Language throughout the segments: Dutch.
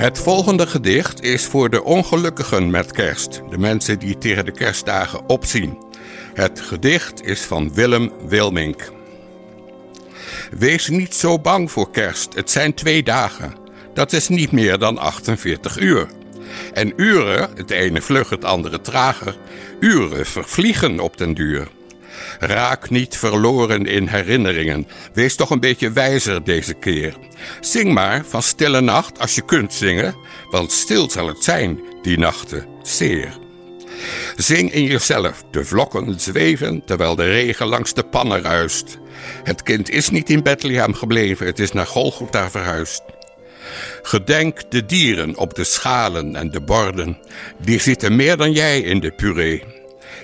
Het volgende gedicht is voor de ongelukkigen met kerst, de mensen die tegen de kerstdagen opzien. Het gedicht is van Willem Wilmink. Wees niet zo bang voor kerst, het zijn twee dagen. Dat is niet meer dan 48 uur. En uren, het ene vlug, het andere trager, uren vervliegen op den duur. Raak niet verloren in herinneringen. Wees toch een beetje wijzer deze keer. Zing maar van stille nacht als je kunt zingen, want stil zal het zijn die nachten zeer. Zing in jezelf, de vlokken zweven terwijl de regen langs de pannen ruist. Het kind is niet in Bethlehem gebleven, het is naar Golgotha verhuisd. Gedenk de dieren op de schalen en de borden, die zitten meer dan jij in de puree.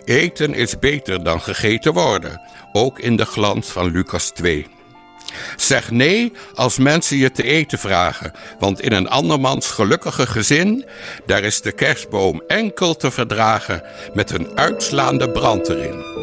Eten is beter dan gegeten worden, ook in de glans van Lucas 2. Zeg nee als mensen je te eten vragen, want in een andermans gelukkige gezin, daar is de kerstboom enkel te verdragen met een uitslaande brand erin.